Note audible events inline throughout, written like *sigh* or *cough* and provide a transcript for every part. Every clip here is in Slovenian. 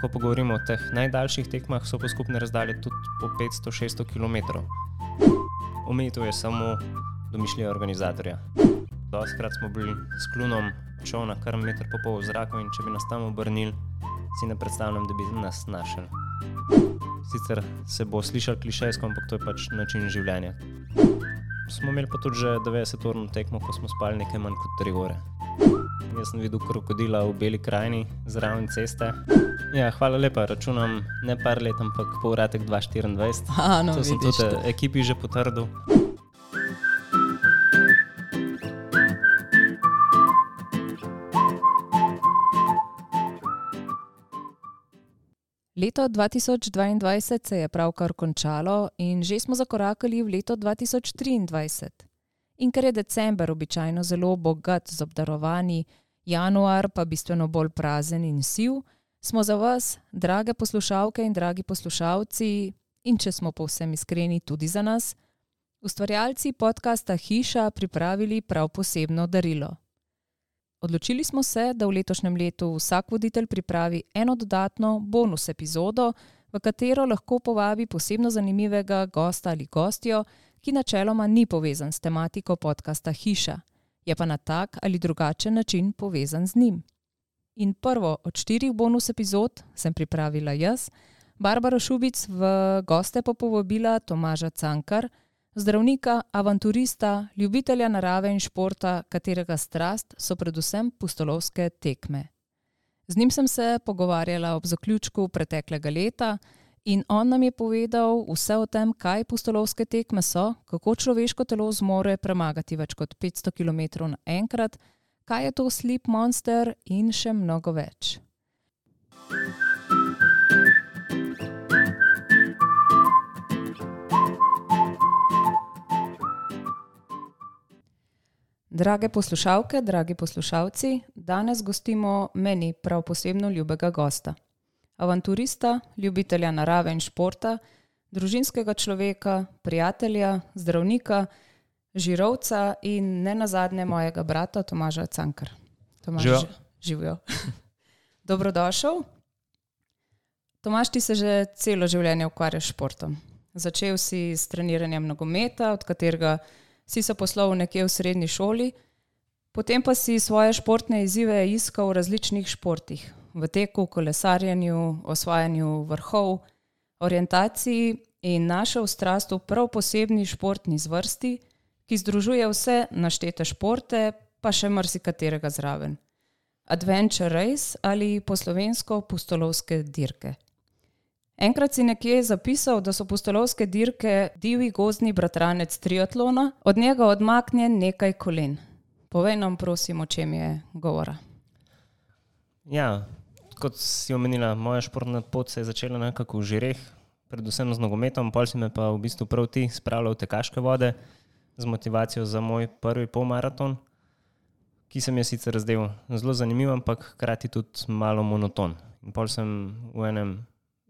Ko pa govorimo o teh najdaljših tekmah, so pa skupne razdalje tudi po 500-600 km. Omejitev je samo domišljija organizatorja. Doskrat smo bili s klunom čovna kar meter po pol v zraku in če bi nas tam obrnili, si ne predstavljam, da bi nas našli. Sicer se bo slišal klišejsko, ampak to je pač način življenja. Smo imeli pa tudi že 90-urno tekmo, ko smo spali nekaj manj kot 3 ure. Jaz sem videl krokodila v beli krajini zraven ceste. Ja, hvala lepa, računam ne par let, ampak povratek 2024. *laughs* A, no, to sem vidiš tudi to. ekipi že potrdil. Leto 2022 se je pravkar končalo in že smo zakorakali v leto 2023. In ker je december običajno zelo bogat z obdarovanji, januar pa bistveno bolj prazen in siv, smo za vas, drage poslušalke in dragi poslušalci, in če smo povsem iskreni tudi za nas, ustvarjalci podcasta Hiša pripravili prav posebno darilo. Odločili smo se, da v letošnjem letu vsak voditelj pripravi eno dodatno bonus epizodo, v katero lahko povabi posebno zanimivega gosta ali gostjo, ki načeloma ni povezan s tematiko podcasta Hiša, je pa na tak ali drugačen način povezan z njim. In prvo od štirih bonus epizod sem pripravila jaz, Barbara Šubic, v goste pa povabila Tomaža Cankar, zdravnika, avanturista, ljubitelja narave in športa, katerega strast so predvsem pustolovske tekme. Z njim sem se pogovarjala ob zaključku preteklega leta in on nam je povedal vse o tem, kaj pustolovske tekme so, kako človeško telo zmore premagati več kot 500 km naenkrat, kaj je to Sleep Monster in še mnogo več. Drage poslušalke, dragi poslušalci, danes gostimo meni prav posebno ljubega gosta. Avanturista, ljubitelja narave in športa, družinskega človeka, prijatelja, zdravnika, žirovca in ne nazadnje mojega brata Tomaža Cankar. Tomaž, Živijo. ži- Živijo. *laughs* Dobrodošel. Tomaž, ti se že celo življenje ukvarjaš s športom. Začel si s treniranjem nogometa, od katerega si se poslal nekje v srednji šoli, potem pa si svoje športne izzive iskal v različnih športih, v teku, kolesarjenju, osvajanju vrhov, orientaciji in našel strast v prav posebni športni zvrsti, ki združuje vse naštete športe, pa še marsikaterega zraven. Adventure Race ali po slovensko pustolovske dirke. Enkrat si nekje zapisal, da so pustolovske dirke divji gozdni bratranec triatlona, od njega odmaknjen nekaj kolen. Povej nam, prosim, o čem je govora. Ja, kot si omenila, moja športna pot se je začela nekako v žireh, predvsem z nogometom, pol si me pa v bistvu prav ti spravljal v tekaške vode z motivacijo za moj prvi polmaraton, ki se mi je sicer zdel zelo zanimiv, ampak hkrati tudi malo monoton. In pol sem v enem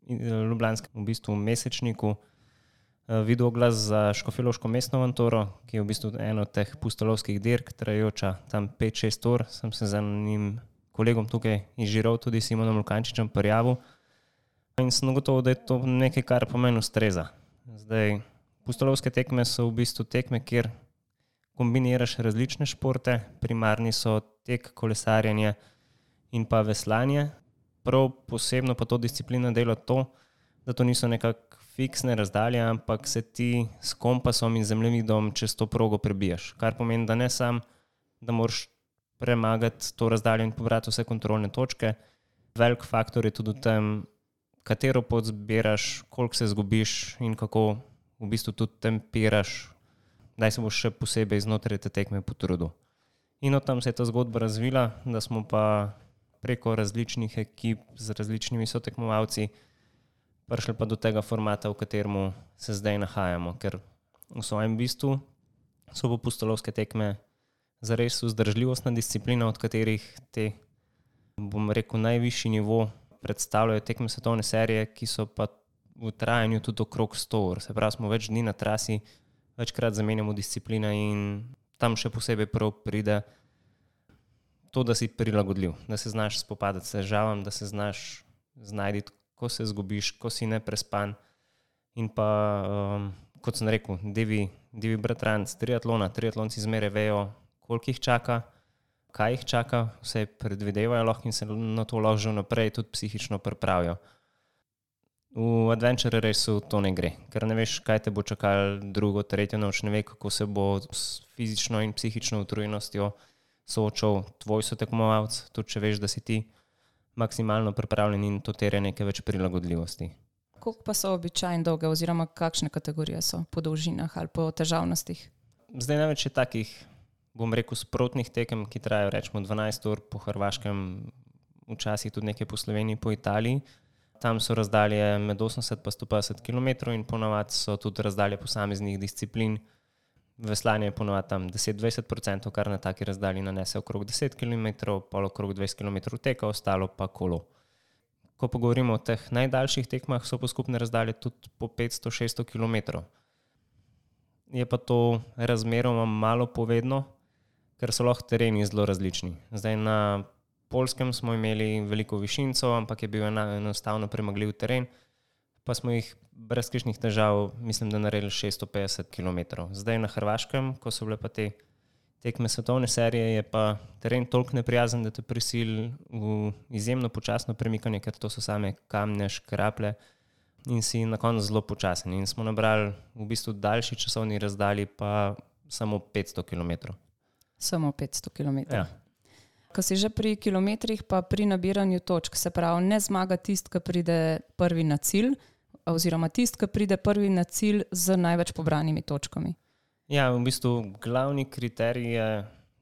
ljubljanskem v bistvu mesečniku eh, videl oglas za Škofiloško mestno avanturo, ki je v bistvu eno od teh pustolovskih dirk, trajajoča tam 5-6 ur. Sem se za njim kolegom tukaj izžiral, tudi Simonom Lukančičem, prijavil. In sem ugotovil, da je to nekaj, kar po meni ustreza. Zdaj, pustolovske tekme so v bistvu tekme, kjer kombiniraš različne športe, primarni so tek, kolesarjenje in pa veslanje. Prav posebno pa to disciplina dela to, da to niso nekako fiksne razdalje, ampak se ti s kompasom in zemljevidom čez to progo prebijaš. Kar pomeni, da ne sam, da moraš premagati to razdaljo in pobrati vse kontrolne točke. Velik faktor je tudi v tem, katero pot zbiraš, koliko se zgubiš in kako v bistvu tudi tempiraš, da se boš še posebej znotraj te tekme potrudil. In od tam se je ta zgodba razvila, da smo pa preko različnih ekip z različnimi sotekmovalci prišli pa do tega formata, v katerem se zdaj nahajamo, ker v svojem bistvu so pa pustolovske tekme zares vzdržljivostna disciplina, od katerih te, bom rekel, najvišji nivo predstavljajo tekme svetovne serije, ki so pa v trajanju tudi okrog 100 ur. Se pravi, smo več dni na trasi, večkrat zamenjamo discipline in tam še posebej prav pride to, da si prilagodljiv, da se znaš spopadati s težavami, da se znaš znajdi, ko se zgubiš, ko si ne prespan. In pa, um, kot sem rekel, divi, divi bratranci, triatlona, triatlonci zmeraj vejo, koliko jih čaka, kaj jih čaka, vse predvidevajo lahko in se na to lahko že vnaprej tudi psihično pripravijo. V Adventure Raceu to ne gre, ker ne veš, kaj te bo čakalo drugo, tretjo noč, ne veš, kako se bo s fizično in psihično utrujenostjo soočal tvoj sotekmovalec, tudi če veš, da si ti maksimalno pripravljen in to terja nekaj več prilagodljivosti. Koliko pa so običajno dolge, oziroma kakšne kategorije so po dolžinah ali po težavnostih? Zdaj največ je takih, bom rekel, sprotnih tekem, ki trajajo rečemo 12 ur po Hrvaškem, včasih tudi nekaj po Sloveniji, po Italiji. Tam so razdalje med 80 in 150 km, in ponovadi so tudi razdalje posameznih disciplin. Veslanje je ponovadi tam 10-20%, kar na taki razdalji nanese okrog 10 km, pol okrog 20 km teka, ostalo pa kolo. Ko pa govorimo o teh najdaljših tekmah, so pa skupne razdalje tudi po 500-600 km. Je pa to razmeroma malo povedno, ker so lahko tereni zelo različni. Zdaj na Polskem smo imeli veliko višinco, ampak je bil enostavno premagljiv teren, pa smo jih brez kakšnih težav, mislim, da naredili 650 km. Zdaj na Hrvaškem, ko so bile pa te tekme svetovne serije, je pa teren toliko neprijazen, da te prisili v izjemno počasno premikanje, ker to so same kamne, škraple in si na koncu zelo počasen. In smo nabrali v bistvu daljši časovni razdalji, pa samo 500 km. Samo 500 km. Ja. Ko si že pri kilometrih, pa pri nabiranju točk, se pravi, ne zmaga tisti, ki pride prvi na cilj, oziroma tisti, ki pride prvi na cilj z največ pobranimi točkami. Ja, v bistvu glavni kriterij je,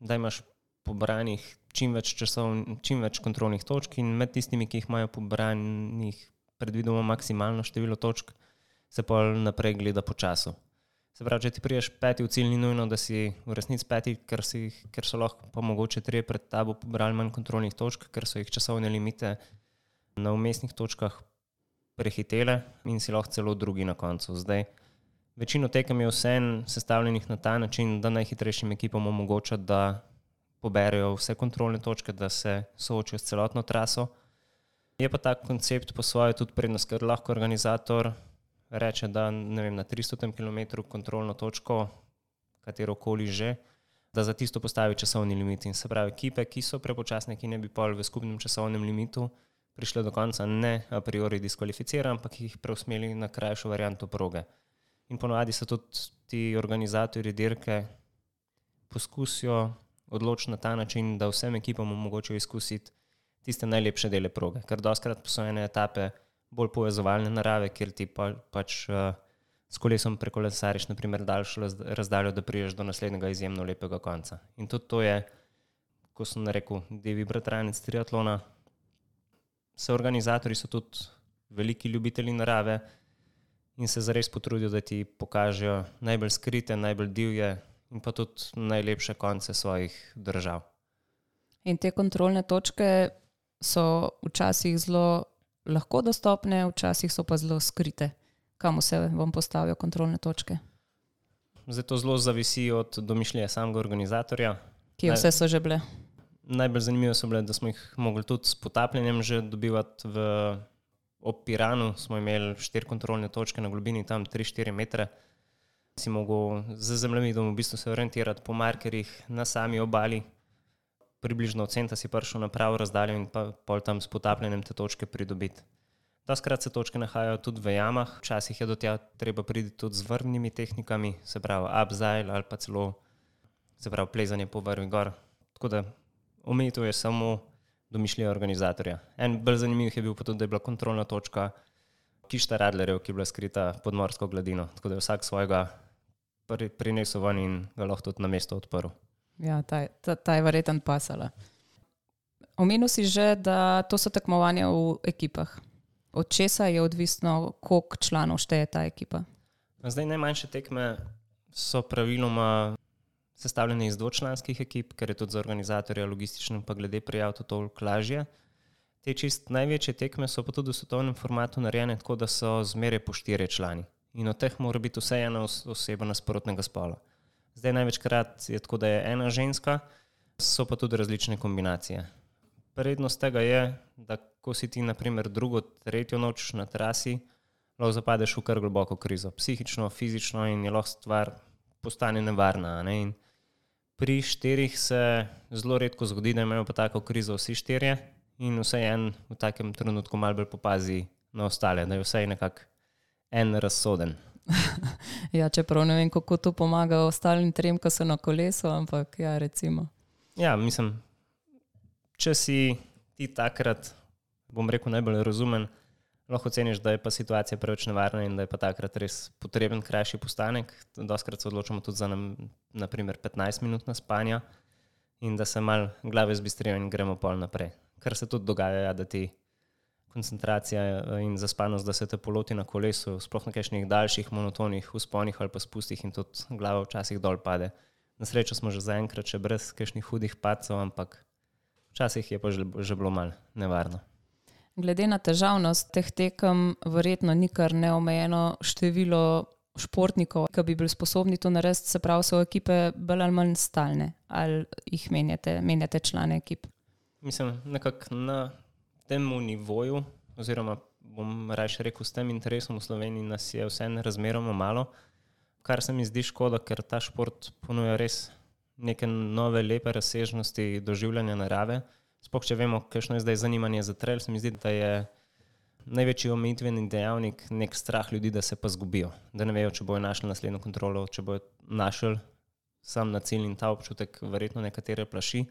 da imaš pobranih čim več, časov, čim več kontrolnih točk, in med tistimi, ki jih imajo pobranih, predvidoma maksimalno število točk, se pa naprej gleda po času. Se pravi, če ti priješ peti v cilj, ni nujno, da si v resnici peti, ker, si, ker so lahko pa mogoče tri pred tabo pobrali manj kontrolnih točk, ker so jih časovne limite na umestnih točkah prehitele in si lahko celo drugi na koncu. Zdaj, večino tekem je vsem sestavljenih na ta način, da najhitrejšim ekipom omogoča, da poberajo vse kontrolne točke, da se soočijo s celotno traso. Je pa ta koncept po svoje tudi prednost, ker lahko organizator reče, da vem, na 300 km kontrolno točko, katero koli že, da za tisto postavi časovni limit. In se pravi, ekipe, ki so prepočasne, ki ne bi pol v skupnem časovnem limitu prišle do konca, ne a priori diskvalificirajo, ampak jih preusmerili na krajšo varianto proge. In ponovadi so tudi ti organizatori dirke poskusijo odločiti na ta način, da vsem ekipam omogočijo izkusiti tiste najlepše dele proge, ker doskrat so ene etape bolj povezovalne narave, kjer ti pa, pač uh, s kolesom prekolesariš, naprimer, daljšo razdaljo, da priješ do naslednjega izjemno lepega konca. In tudi to je, ko sem rekel, devi bratranec triatlona. Vse organizatori so tudi veliki ljubitelji narave in se zares potrudijo, da ti pokažejo najbolj skrite, najbolj divje in pa tudi najlepše konce svojih držav. In te kontrolne točke so včasih zelo lahko dostopne, včasih so pa zelo skrite, kam vse vam postavijo kontrolne točke. Zato zelo zavisi od domišljije samega organizatorja. Kje vse so že bile? Najbolj zanimivo so bile, da smo jih mogli tudi s potapljanjem že dobivati. V Opiranu smo imeli štiri kontrolne točke na globini, tam 3-4 metre. Si mogel z zemljevidom v bistvu se orientirati po markerjih na sami obali, približno od centa si prišel na pravo razdaljo in pa pol tam s potapljanjem te točke pridobiti. Doskrat se točke nahajajo tudi v jamah, včasih je do tega treba priti tudi z vrnimi tehnikami, se pravi upzile ali pa celo se pravi plezanje po vrvi gor. Tako da omejitev je samo domišljija organizatorja. En bolj zanimiv je bil pa tudi, da je bila kontrolna točka Kišta Radlerjev, ki je bila skrita pod morsko gladino, tako da je vsak svojega prinesel ven in ga lahko tudi na mesto odprl. Ja, ta, ta, ta je verjetno pasala. Omenil si že, da to so tekmovanja v ekipah. Od česa je odvisno, koliko članov šteje ta ekipa? Zdaj, najmanjše tekme so praviloma sestavljene iz dvočlanskih ekip, ker je tudi za organizatorja logistično, pa glede prijav to toliko lažje. Te čist največje tekme so pa tudi v svetovnem formatu narejene tako, da so zmeraj po štiri člani. In od teh mora biti vsaj ena oseba nasprotnega spola. Zdaj največkrat je tako, da je ena ženska, so pa tudi različne kombinacije. Prednost tega je, da ko si ti, naprimer, drugo, tretjo noč na trasi, lahko zapadeš v kar globoko krizo, psihično, fizično in je lahko stvar postane nevarna. Ne? In pri štirih se zelo redko zgodi, da imajo pa tako krizo vsi štirje in vse en v takem trenutku malo bolj popazi na ostale, da je vse nekako en razsoden. *laughs* ja, čeprav ne vem, kako to pomaga ostalim trem, ki so na kolesu, ampak ja, recimo. Ja, mislim, če si ti takrat, bom rekel, najbolj razumen, lahko oceniš, da je pa situacija preveč nevarna in da je pa takrat res potreben krajši postanek. Doskrat se odločamo tudi za naprimer 15 minut na spanje in da se mal glave zbistrijo in gremo pol naprej. Kar se tudi dogaja, ja, da ti koncentracija eh, in zaspanost, da se te poloti na kolesu, sploh na kakšnih daljših, monotonih usponih ali pa spustih in tudi glava včasih dol pade. Na srečo smo že zaenkrat, če brez kakšnih hudih pacov, ampak včasih je pa že, že bilo mal nevarno. Glede na težavnost teh tekem, verjetno ni kar neomejeno število športnikov, ki bi bili sposobni to narediti, se pravi, so ekipe bolj ali manj stalne, ali jih menjate, menjate člane ekip? Mislim, nekako na tem nivoju, oziroma bom raje rekel, s tem interesom v Sloveniji nas je vseeno razmeroma malo, kar se mi zdi škoda, ker ta šport ponuja res neke nove, lepe razsežnosti doživljanja narave. Sploh če vemo, kakšno je zdaj zanimanje za trail, se mi zdi, da je največji omejitveni dejavnik nek strah ljudi, da se pa zgubijo, da ne vejo, če bojo našli naslednjo kontrolo, če bojo našli sam na cilj in ta občutek, verjetno nekatere plaši.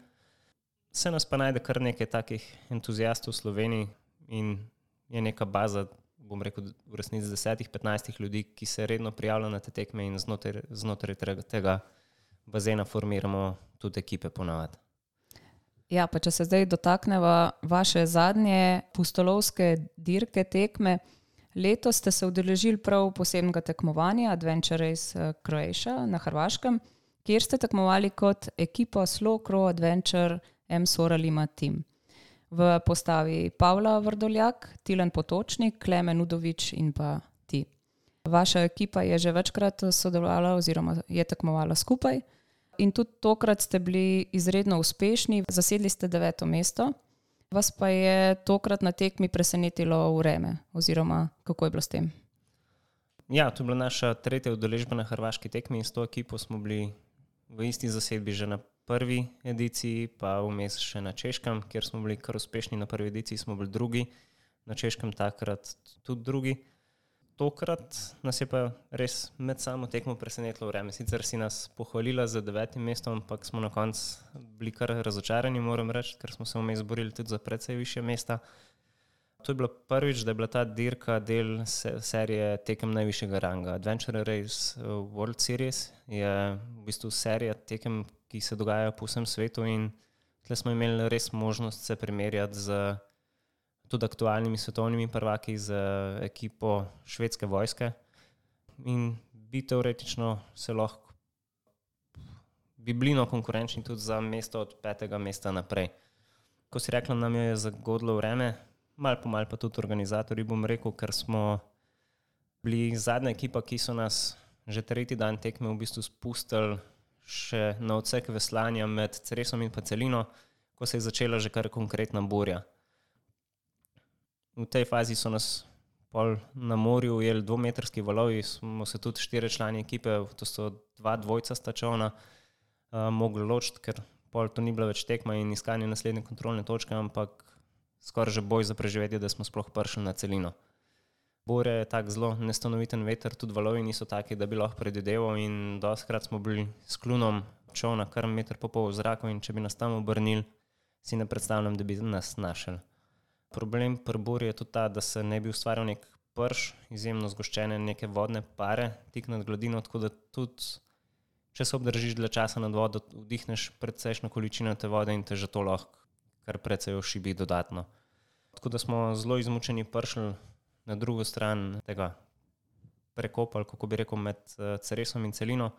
Se nas pa najde kar nekaj takih entuzijastov v Sloveniji in je neka baza, bom rekel, v resnici 10-15 ljudi, ki se redno prijavljajo na te tekme in znotraj, znotraj tega bazena formiramo tudi ekipe ponavadi. Ja, pa če se zdaj dotaknemo vaše zadnje pustolovske dirke tekme. Letos ste se udeležili prav posebnega tekmovanja Adventure Race eh, Croatia na Hrvaškem, kjer ste tekmovali kot ekipa Slow Crow Adventure M. Soralima Team. V postavi Pavla Vrdoljak, Tilen Potočnik, Klemen Udovič in pa ti. Vaša ekipa je že večkrat sodelovala oziroma je tekmovala skupaj in tudi tokrat ste bili izredno uspešni, zasedli ste deveto mesto. Vas pa je tokrat na tekmi presenetilo vreme, oziroma kako je bilo s tem? Ja, to je bila naša tretja udeležba na hrvaški tekmi in s to ekipo smo bili v isti zasedbi že na prvi ediciji, pa vmes še na češkem, kjer smo bili kar uspešni. Na prvi ediciji smo bili drugi, na češkem takrat tudi drugi tokrat nas je pa res med samo tekmo presenetilo vreme. Sicer si nas pohvalila za devetim mestom, ampak smo na koncu bili kar razočarani, moram reči, ker smo se vmes borili tudi za precej više mesta. To je bilo prvič, da je bila ta dirka del serije tekem najvišjega ranga. Adventure Race World Series je v bistvu serija tekem, ki se dogajajo po vsem svetu in tle smo imeli res možnost se primerjati z tudi aktualnimi svetovnimi prvaki z ekipo švedske vojske. In bi teoretično se lahko biblino konkurenčni tudi za mesto od petega mesta naprej. Ko si rekla, nam je zagodlo vreme, mal po mal pa tudi organizatori, bom rekel, ker smo bili zadnja ekipa, ki so nas že tretji dan tekme v bistvu spustili še na odsek veslanja med Ceresom in Celino, ko se je začela že kar konkretna burja v tej fazi so nas na morju ujeli dvometrski valovi, smo se tudi štiri člani ekipe, to so dva dvojca stačovna, uh, mogli ločiti, ker pol to ni bila več tekma in iskanje naslednje kontrolne točke, ampak skoraj že boj za preživetje, da smo sploh prišli na celino. Bore je tako zelo nestanoviten veter, tudi valovi niso taki, da bi lahko predvideval in doskrat smo bili s klunom čovna kar meter po pol v zraku in če bi nas tam obrnili, si ne predstavljam, da bi nas našli. Problem pri Bori je tudi ta, da se ne bi ustvaril nek prš, izjemno zgoščene neke vodne pare tik nad gladino, tako da tudi, če se obdržiš dlje časa nad vodo, vdihneš precejšno količino te vode in te že to lahko kar precej ošibi dodatno. Tako da smo zelo izmučeni prišli na drugo stran tega prekopa, kako bi rekel, med uh, Ceresom in Celino,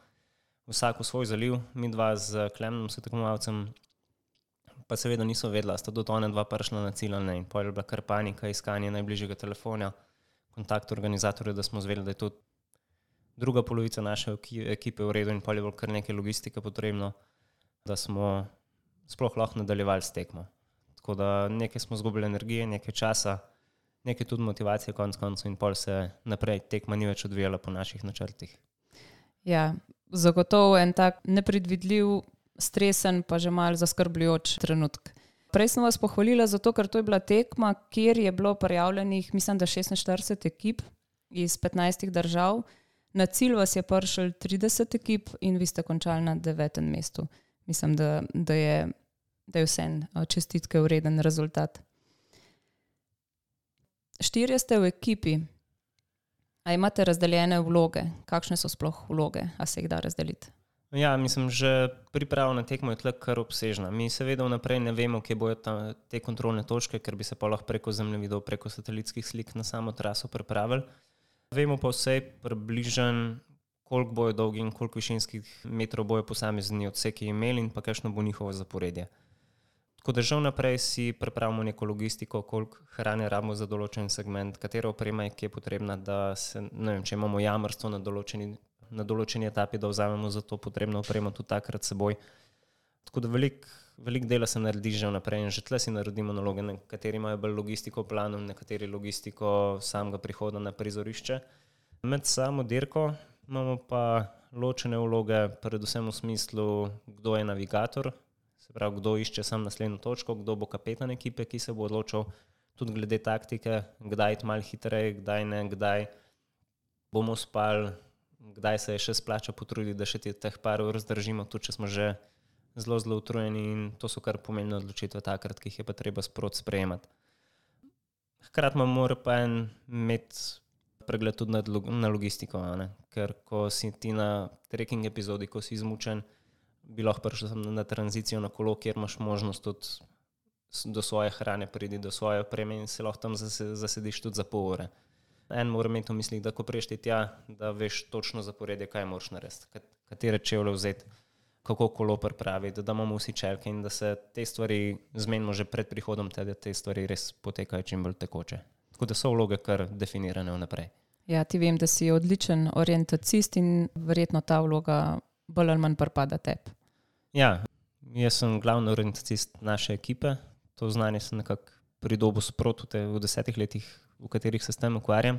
vsak v svoj zaliv, mi dva z Klemnom, s tekmovalcem, pa seveda niso vedela, sta do tone dva prišla na cilj ne. In pa je bila kar panika, iskanje najbližjega telefona, kontakt organizatorja, da smo zvedeli, da je to druga polovica naše ekipe v redu in pa je bilo kar nekaj logistike potrebno, da smo sploh lahko nadaljevali s tekmo. Tako da nekaj smo izgubili energije, nekaj časa, nekaj tudi motivacije, konec koncev, in pol se naprej tekma ni več odvijala po naših načrtih. Ja, zagotovo en tak nepredvidljiv, stresen, pa že mal zaskrbljujoč trenutek. Prej sem vas pohvalila zato, ker to je bila tekma, kjer je bilo prijavljenih, mislim, da 46 ekip iz 15 držav. Na cilj vas je prišel 30 ekip in vi ste končali na devetem mestu. Mislim, da, da je, je vse en čestitke vreden rezultat. Štirje ste v ekipi. A imate razdeljene vloge? Kakšne so sploh vloge? A se jih da razdeliti? Ja, mislim, že priprava na tekmo je tle kar obsežna. Mi seveda vnaprej ne vemo, kje bodo ta, te kontrolne točke, ker bi se pa lahko preko zemljevidov, preko satelitskih slik na samo traso pripravili. Vemo pa vse približen, koliko bojo dolgi in koliko višinskih metrov bojo posamezni odseki imeli in pa kakšno bo njihovo zaporedje. Tako da že vnaprej si pripravimo neko logistiko, koliko hrane rabimo za določen segment, katera oprema je, ki je potrebna, da se, ne vem, če imamo jamrstvo na določeni, na določeni etapi, da vzamemo za to potrebno opremo tudi takrat seboj. Tako da veliko velik dela se naredi že vnaprej in že tle si naredimo naloge, nekateri imajo bolj logistiko v planu, nekateri logistiko samega prihoda na prizorišče. Med samo dirko imamo pa ločene vloge, predvsem v smislu, kdo je navigator, se pravi, kdo išče sam naslednjo točko, kdo bo kapetan ekipe, ki se bo odločil tudi glede taktike, kdaj iti malo hitreje, kdaj ne, kdaj bomo spali, kdaj se je še splača potruditi, da še teh par ur zdržimo, tudi če smo že zelo, zelo utrujeni in to so kar pomembne odločitve takrat, ki jih je pa treba sprot sprejemati. Hkrati pa mora pa en imeti pregled tudi na logistiko, ker ko si ti na trekking epizodi, ko si izmučen, bi lahko prišel na, na tranzicijo na kolo, kjer imaš možnost tudi do svoje hrane priti, do svoje opreme in se lahko tam zasediš tudi za pol ure. En mora imeti v mislih, da ko prejš tja, da veš točno zaporedje, kaj moraš narediti, katere čevlje vzeti kako kolo pripraviti, da imamo vsi čelke in da se te stvari zmenimo že pred prihodom, te, da te stvari res potekajo čim bolj tekoče. Tako da so vloge kar definirane vnaprej. Ja, ti vem, da si odličen orientacist in verjetno ta vloga bolj ali manj pripada tebi. Ja, jaz sem glavni orientacist naše ekipe. To znanje sem nekako pridobil sproti v desetih letih, v katerih se s tem ukvarjam.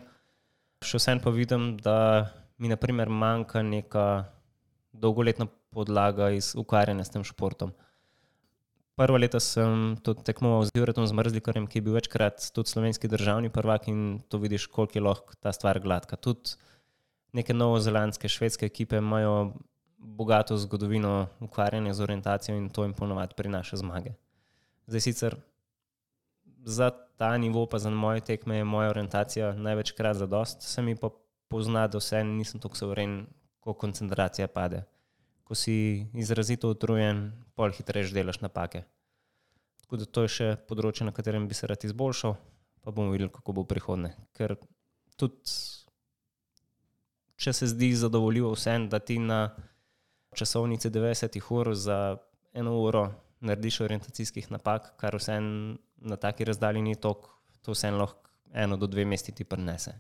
Še vsem pa vidim, da mi naprimer manjka neka dolgoletna podlaga iz ukvarjanja s tem športom. Prvo leto sem tudi tekmoval z Juretom Zmrzlikarjem, ki je bil večkrat tudi slovenski državni prvak in to vidiš, koliko je lahko ta stvar gladka. Tudi neke novozelandske, švedske ekipe imajo bogato zgodovino ukvarjanja z orientacijo in to jim ponovadi prinaša zmage. Zdaj sicer za ta nivo, pa za moje tekme, je moja orientacija največkrat za dost, se mi pa pozna, da vse nisem tako sovren, ko koncentracija pade ko si izrazito utrujen, pol hitreje delaš napake. Tako da to je še področje, na katerem bi se rad izboljšal, pa bomo videli, kako bo prihodne. Ker tudi, če se zdi zadovoljivo vsem, da ti na časovnici 90 ur za eno uro narediš orientacijskih napak, kar vsem na taki razdalji ni tok, to vsem lahko eno do dve mesti ti prenese.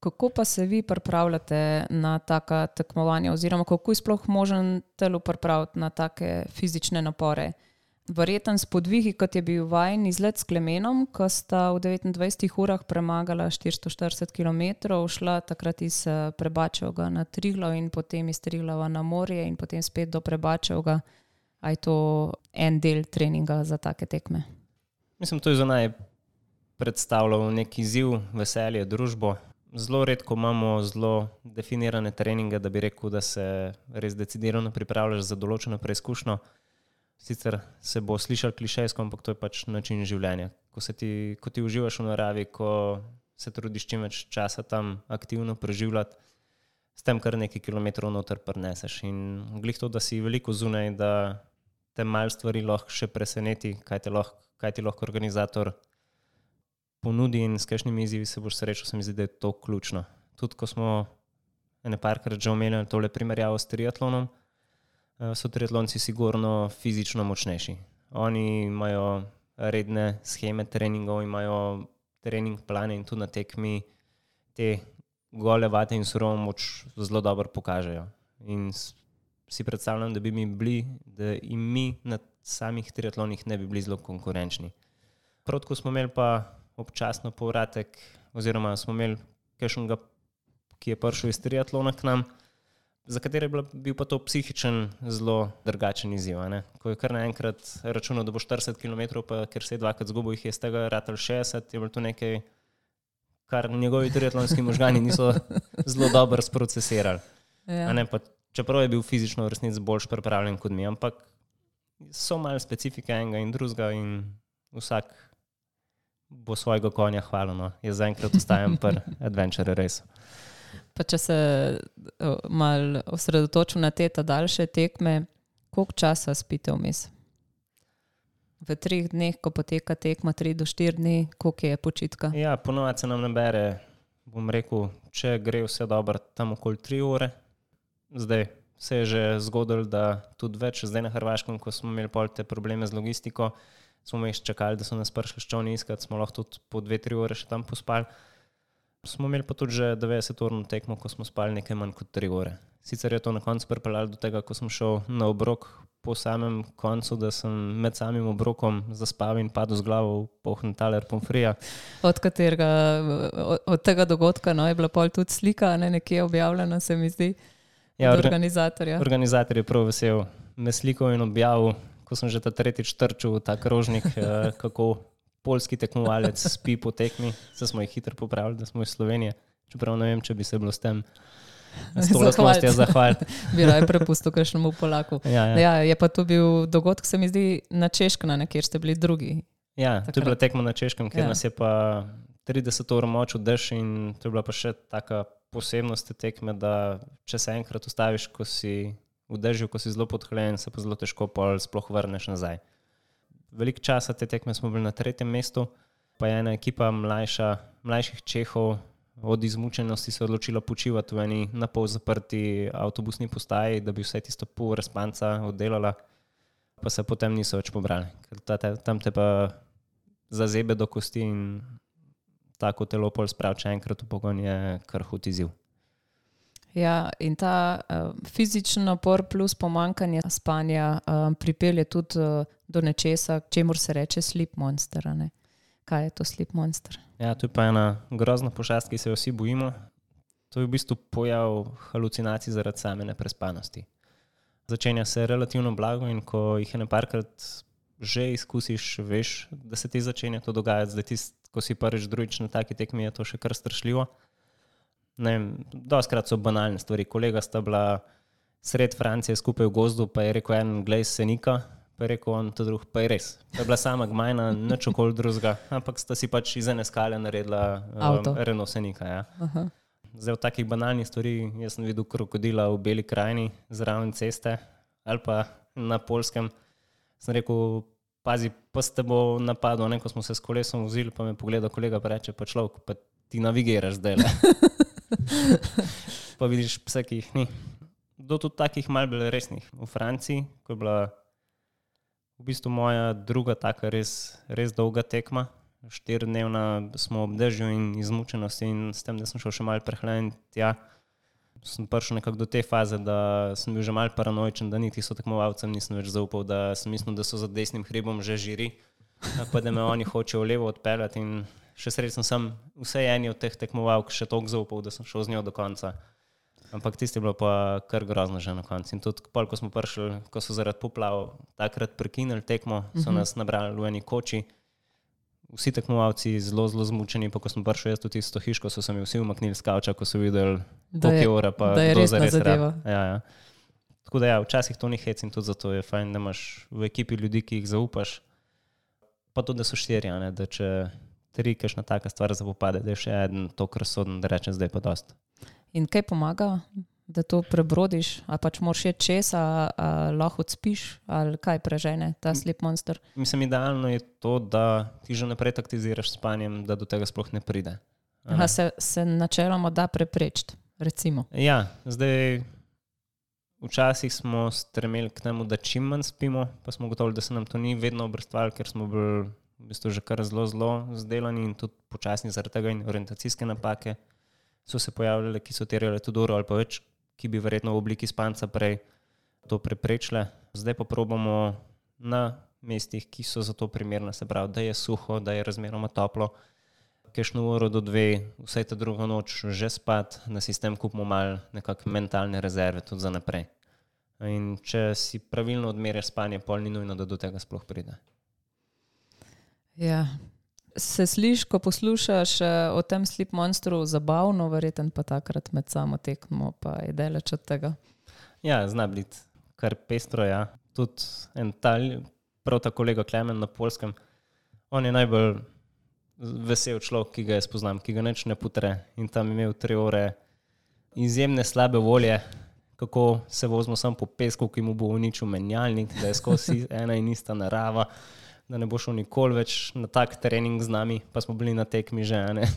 Kako pa se vi pripravljate na taka tekmovanja, oziroma kako je sploh možen telo pripraviti na take fizične napore? Verjeten spodvigi, kot je bil vajen izlet s Klemenom, ko sta v 29 urah premagala 440 km, šla takrat iz eh, Prebačevga na Triglav in potem iz Triglava na morje in potem spet do Prebačevga. A je to en del treninga za take tekme? Mislim, to je za naj predstavljalo neki izziv, veselje, družbo zelo redko imamo zelo definirane treninge, da bi rekel, da se res decidirano pripravljaš za določeno preizkušnjo. Sicer se bo slišal klišejsko, ampak to je pač način življenja. Ko, ti, ko ti uživaš v naravi, ko se trudiš čim več časa tam aktivno preživljati, s tem kar nekaj kilometrov noter preneseš. In glih to, da si veliko zunaj, da te mal stvari lahko še preseneti, kaj, lahko, kaj ti lahko organizator ponudi in s kakšnimi izzivi se boš srečal, se mi zdi, da je to ključno. Tudi ko smo ene parkrat že omenjali tole primerjavo s triatlonom, eh, so triatlonci sigurno fizično močnejši. Oni imajo redne scheme treningov, imajo trening plane in tudi na tekmi te gole vate in surovo moč zelo dobro pokažejo. In si predstavljam, da bi mi bili, da in mi na samih triatlonih ne bi bili zelo konkurenčni. Prav tako smo imeli pa občasno povratek, oziroma smo imeli kakšnega, ki je prišel iz triatlona k nam, za katere je bil pa to psihičen zelo drugačen izziv. Ne? Ko je kar naenkrat računal, da bo 40 km, pa ker se je dvakrat zgubil, jih je z tega ratal 60, je bilo to nekaj, kar njegovi triatlonski možgani niso *laughs* zelo dobro sprocesirali. Ja. Ne, pa, čeprav je bil fizično v resnici boljš pripravljen kot mi, ampak so malo specifike enega in drugega, in vsak bo svojega konja hvalil. No. Jaz zaenkrat ostajam pri *laughs* Adventure Race. Pa če se o, malo osredotočim na te ta daljše tekme, koliko časa spite vmes? V treh dneh, ko poteka tekma, tri do štiri dni, koliko je počitka? Ja, ponovadi se nam nabere, bom rekel, če gre vse dobro, tam okoli tri ure. Zdaj se je že zgodilo, da tudi več, zdaj na Hrvaškem, ko smo imeli pol te probleme z logistiko, smo vmes čakali, da so nas prišli ščovni iskati, smo lahko tudi po dve, tri ure še tam pospali. Smo imeli pa tudi že 90-urno tekmo, ko smo spali nekaj manj kot 3 ure. Sicer je to na koncu pripeljalo do tega, ko sem šel na obrok po samem koncu, da sem med samim obrokom zaspal in padel z glavo v pohn taler pomfrija. Od katerega, od, od tega dogodka no, je bila pol tudi slika, ne nekje objavljena, se mi zdi, Ja, od orga- organizatorja. Organizator je prav vesel, me slikal in objavil, ko sem že ta tretjič trčil v ta krožnik, eh, kako polski tekmovalec spi po tekmi. Se smo jih hitro popravili, da smo iz Slovenije. Čeprav ne vem, če bi se bilo s tem. S to lastnostjo zahvaliti. *laughs* Bi raje prepustil kakšnemu Polaku. Ja, ja. Ja, je pa to bil dogodek, se mi zdi, na Češkem, kjer ste bili drugi. Ja, to je Takrat. bila tekma na Češkem, kjer Ja. nas je pa 30 ur močil dež in to je bila pa še taka posebnost te tekme, da če se enkrat ustaviš, ko si v dežju, ko si zelo podhljen, se pa zelo težko pol sploh vrneš nazaj. Veliko časa te tekme smo bili na tretjem mestu, pa je ena ekipa mlajša, mlajših Čehov od izmučenosti se odločila počivati v eni na pol zaprti avtobusni postaji, da bi vse tisto pol ure spanca oddelala, pa se potem niso več pobrali. Ta, ta, tam te pa zazebe do kosti in tako telo pol sprav, če enkrat v pogon je kar hud izziv. Ja, in ta uh, fizični napor plus pomankanje spanja um, pripelje tudi uh, do nečesa, čemu se reče sleep monster. Kaj je to sleep monster? Ja, to je pa ena grozna pošast, ki se jo vsi bojimo. To je v bistvu pojav halucinacij zaradi same neprespanosti. Začenja se relativno blago in ko jih je neparkrat že izkusiš, veš, da se ti začenja to dogajati. Zdaj, tist, ko si prvič, drugič na taki tekmi, je to še kar strašljivo. Doskrat so banalne stvari. Kolega sta bila sred Francije skupaj v gozdu, pa je rekel en glej senika, pa je rekel on to drug, pa je res. To je bila sama gmajna, nič okoli drugega, ampak sta si pač iz ene skale naredila Avto. um, Renault senika. Ja. Aha. Zdaj, od takih banalnih stvari, jaz sem videl krokodila v Beli krajini, zraven ceste ali pa na Polskem. Sem rekel, pazi, pa ste bo napadlo, ne, ko smo se s kolesom vozili, pa me pogleda kolega, pa reče, pa človek, pa ti navigiraš zdaj. le." *laughs* pa vidiš pse, ki jih ni. Do tudi takih malj bolj resnih. V Franciji, ko je bila v bistvu moja druga taka res, res dolga tekma, štiridnevna, smo ob dežju in izmučenosti, in s tem, da sem šel še malo prehlajen tja, sem prišel nekako do te faze, da sem bil že malo paranoičen, da niti so tekmovalcem nisem več zaupal, da sem mislil, da so za desnim hribom že žiri, pa da me oni hočejo levo odpeljati. Še srečen sem vse eni od teh tekmovalk še toliko zaupal, da sem šel z njo do konca. Ampak tisti je bilo pa kar grozno že na koncu. In tudi, pol, ko smo prišli, ko so zaradi poplav takrat prekinili tekmo, so nas nabrali v eni koči. Vsi tekmovalci zelo, zelo zmučeni, pa ko sem prišel jaz tudi tisto hiško, so se mi vsi umaknili z kavča, ko so videli, koliko je- ura, pa da je rab. zadeva. Ja, ja. Tako da ja, včasih to ni hec in tudi zato je fajn, da imaš v ekipi ljudi, ki jih zaupaš. Pa tudi, da so štirje, ne, da če tri, kakšna taka stvar zapopade, da je še en to krasoden, da reče zdaj pa dost. In kaj pomaga, da to prebrodiš, ali pač moraš je čez, ali, lahko odspiš, ali kaj prežene ta sleep monster. Mislim, idealno je to, da ti že naprej taktiziraš s spanjem, da do tega sploh ne pride. a ne. Aha, se, se načeloma da preprečiti, recimo. Ja, zdaj včasih smo stremeli k temu, da čim manj spimo, pa smo gotovi, da se nam to ni vedno obrestvalo, ker smo bili v bistvu že kar zelo, zelo zdelani in tudi počasni zaradi tega in orientacijske napake so se pojavljale, ki so terjale tudi uro ali pa več, ki bi verjetno v obliki spanca prej to preprečile. Zdaj pa probamo na mestih, ki so za to primerne, se pravi, da je suho, da je razmeroma toplo. Kajšno uro do dve, vsaj ta druga noč, že spat, na sistem kupimo malo nekakšne mentalne rezerve tudi za naprej. In če si pravilno odmeriš spanje, pol ni nujno, da do tega sploh pride. Ja. Se slišiš, ko poslušaš uh, o tem slip monstru, zabavno, verjetno pa takrat med samo tekmo, pa je daleč od tega. Ja, zna biti kar pestro. Ja. Tudi en tal, prav tako kolega Klemen na polskem, on je najbolj vesel človek, ki ga jaz poznam, ki ga neč ne putre in tam imel tri ure izjemne slabe volje. Kako se vozimo samo po pesku, ki mu bo uničil menjalnik, da je skozi *laughs* ena in ista narava da ne bo šel nikoli več na tak trening z nami, pa smo bili na tekmi že. Ne?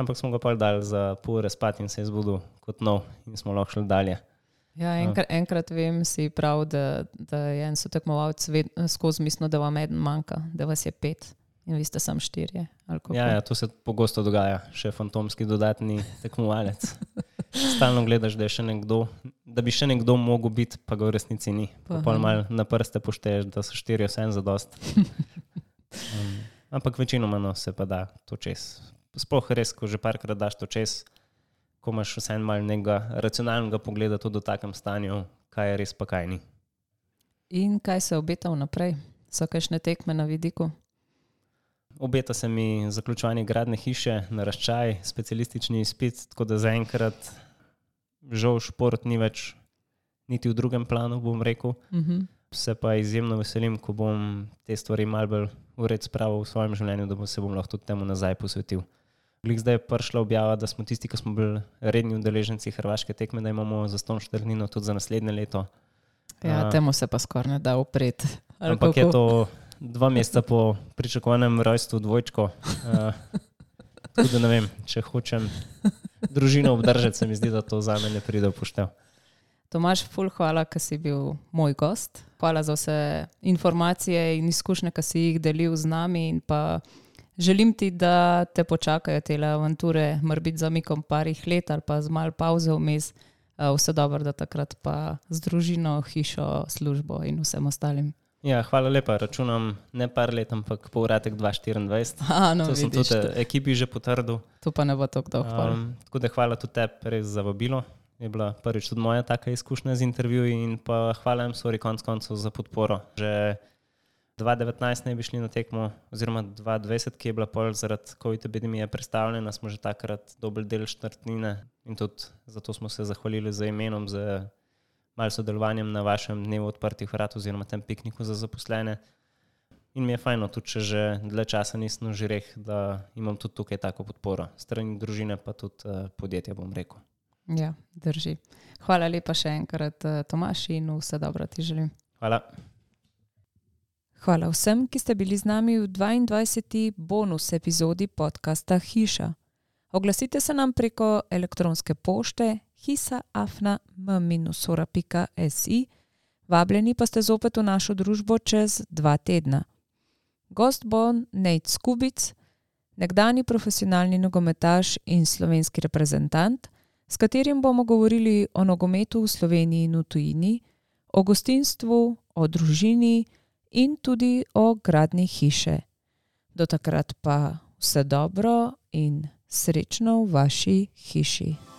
Ampak smo ga pa dali za pol ure spati in se je zbudil kot nov in smo lahko šli dalje. Ja, enkrat, enkrat vem si prav, da, da je en sotekmovalec skozi misli, da vam eden manjka, da vas je pet in vi ste sam štirje. Ja, ja, to se pogosto dogaja, še fantomski dodatni tekmovalec. *laughs* Stalno gledaš, da, nekdo, da bi še nekdo mogel biti, pa ga v resnici ni. Pa malo na prste pošteješ, da so štiri vsem za dost. *laughs* Um, ampak večinoma no, se pa da to čez. Sploh res, ko že parkrat daš to čez, ko imaš vse en mal nekega racionalnega pogleda tudi v takem stanju, kaj je res, pa kaj ni. In kaj se obeta vnaprej? So kakšne tekme na vidiku? Obeta se mi zaključovanje gradne hiše, naraščaj, specialistični izpit, tako da zaenkrat žal šport ni več niti v drugem planu, bom rekel. Uh mhm. -huh. Se pa izjemno veselim, ko bom te stvari mal bolj ured spravil v svojem življenju, da bom se bom lahko tudi temu nazaj posvetil. Glik zdaj je prišla objava, da smo tisti, ki smo bili redni udeleženci Hrvaške tekme, da imamo za ston štrnino tudi za naslednje leto. Ja, temu se pa skoraj ne da upred. Ampak je to dva meseca po pričakovanem rojstvu dvojčko. Uh, tudi ne vem, če hočem družino obdržati, se mi zdi, da to za me ne pride poštev. Tomaš, ful, hvala, ker si bil moj gost. Hvala za vse informacije in izkušnje, ki si jih delil z nami. Želim ti, da te počakajo te avanture, morda za mikom parih let ali pa z malo pauze vmes. Vse dobro, da takrat pa z družino, hišo, službo in vsem ostalim. Ja, hvala lepa. Računam ne par let, ampak pol ratek 2024. A, no, to sem tudi ekipi že potrdil. To pa ne bo tako dolgo. Um, tako da hvala tudi tebi res za vabilo. Je bila prvič tudi moja taka izkušnja z intervjuji in pa hvala jim, sorry, konc koncev za podporo. Že 2019 ne bi šli na tekmo, oziroma 2020, ki je bila pol zaradi COVID-19 epidemije predstavljena, smo že takrat dobili del štrtnine in tudi zato smo se zahvalili za imenom. Za malo sodelovanjem na vašem dnevu odprtih vrat oziroma tem pikniku za zaposlene. In mi je fajno, tudi če že dlje časa nisem že rekel, da imam tudi tukaj tako podporo, strani družine, pa tudi uh, podjetja, bom rekel. Ja, drži. Hvala lepa še enkrat, uh, Tomaš, in vse dobro ti želim. Hvala. Hvala vsem, ki ste bili z nami v 22. bonus epizodi podcasta Hiša. Oglasite se nam preko elektronske pošte hisaafna.m-sora.si. Vabljeni pa ste zopet v našo družbo čez dva tedna. Gost bo Nate Skubic, nekdani profesionalni nogometaš in slovenski reprezentant, s katerim bomo govorili o nogometu v Sloveniji in v tujini, o gostinstvu, o družini in tudi o gradni hiše. Do takrat pa vse dobro in srečno v vaši hiši.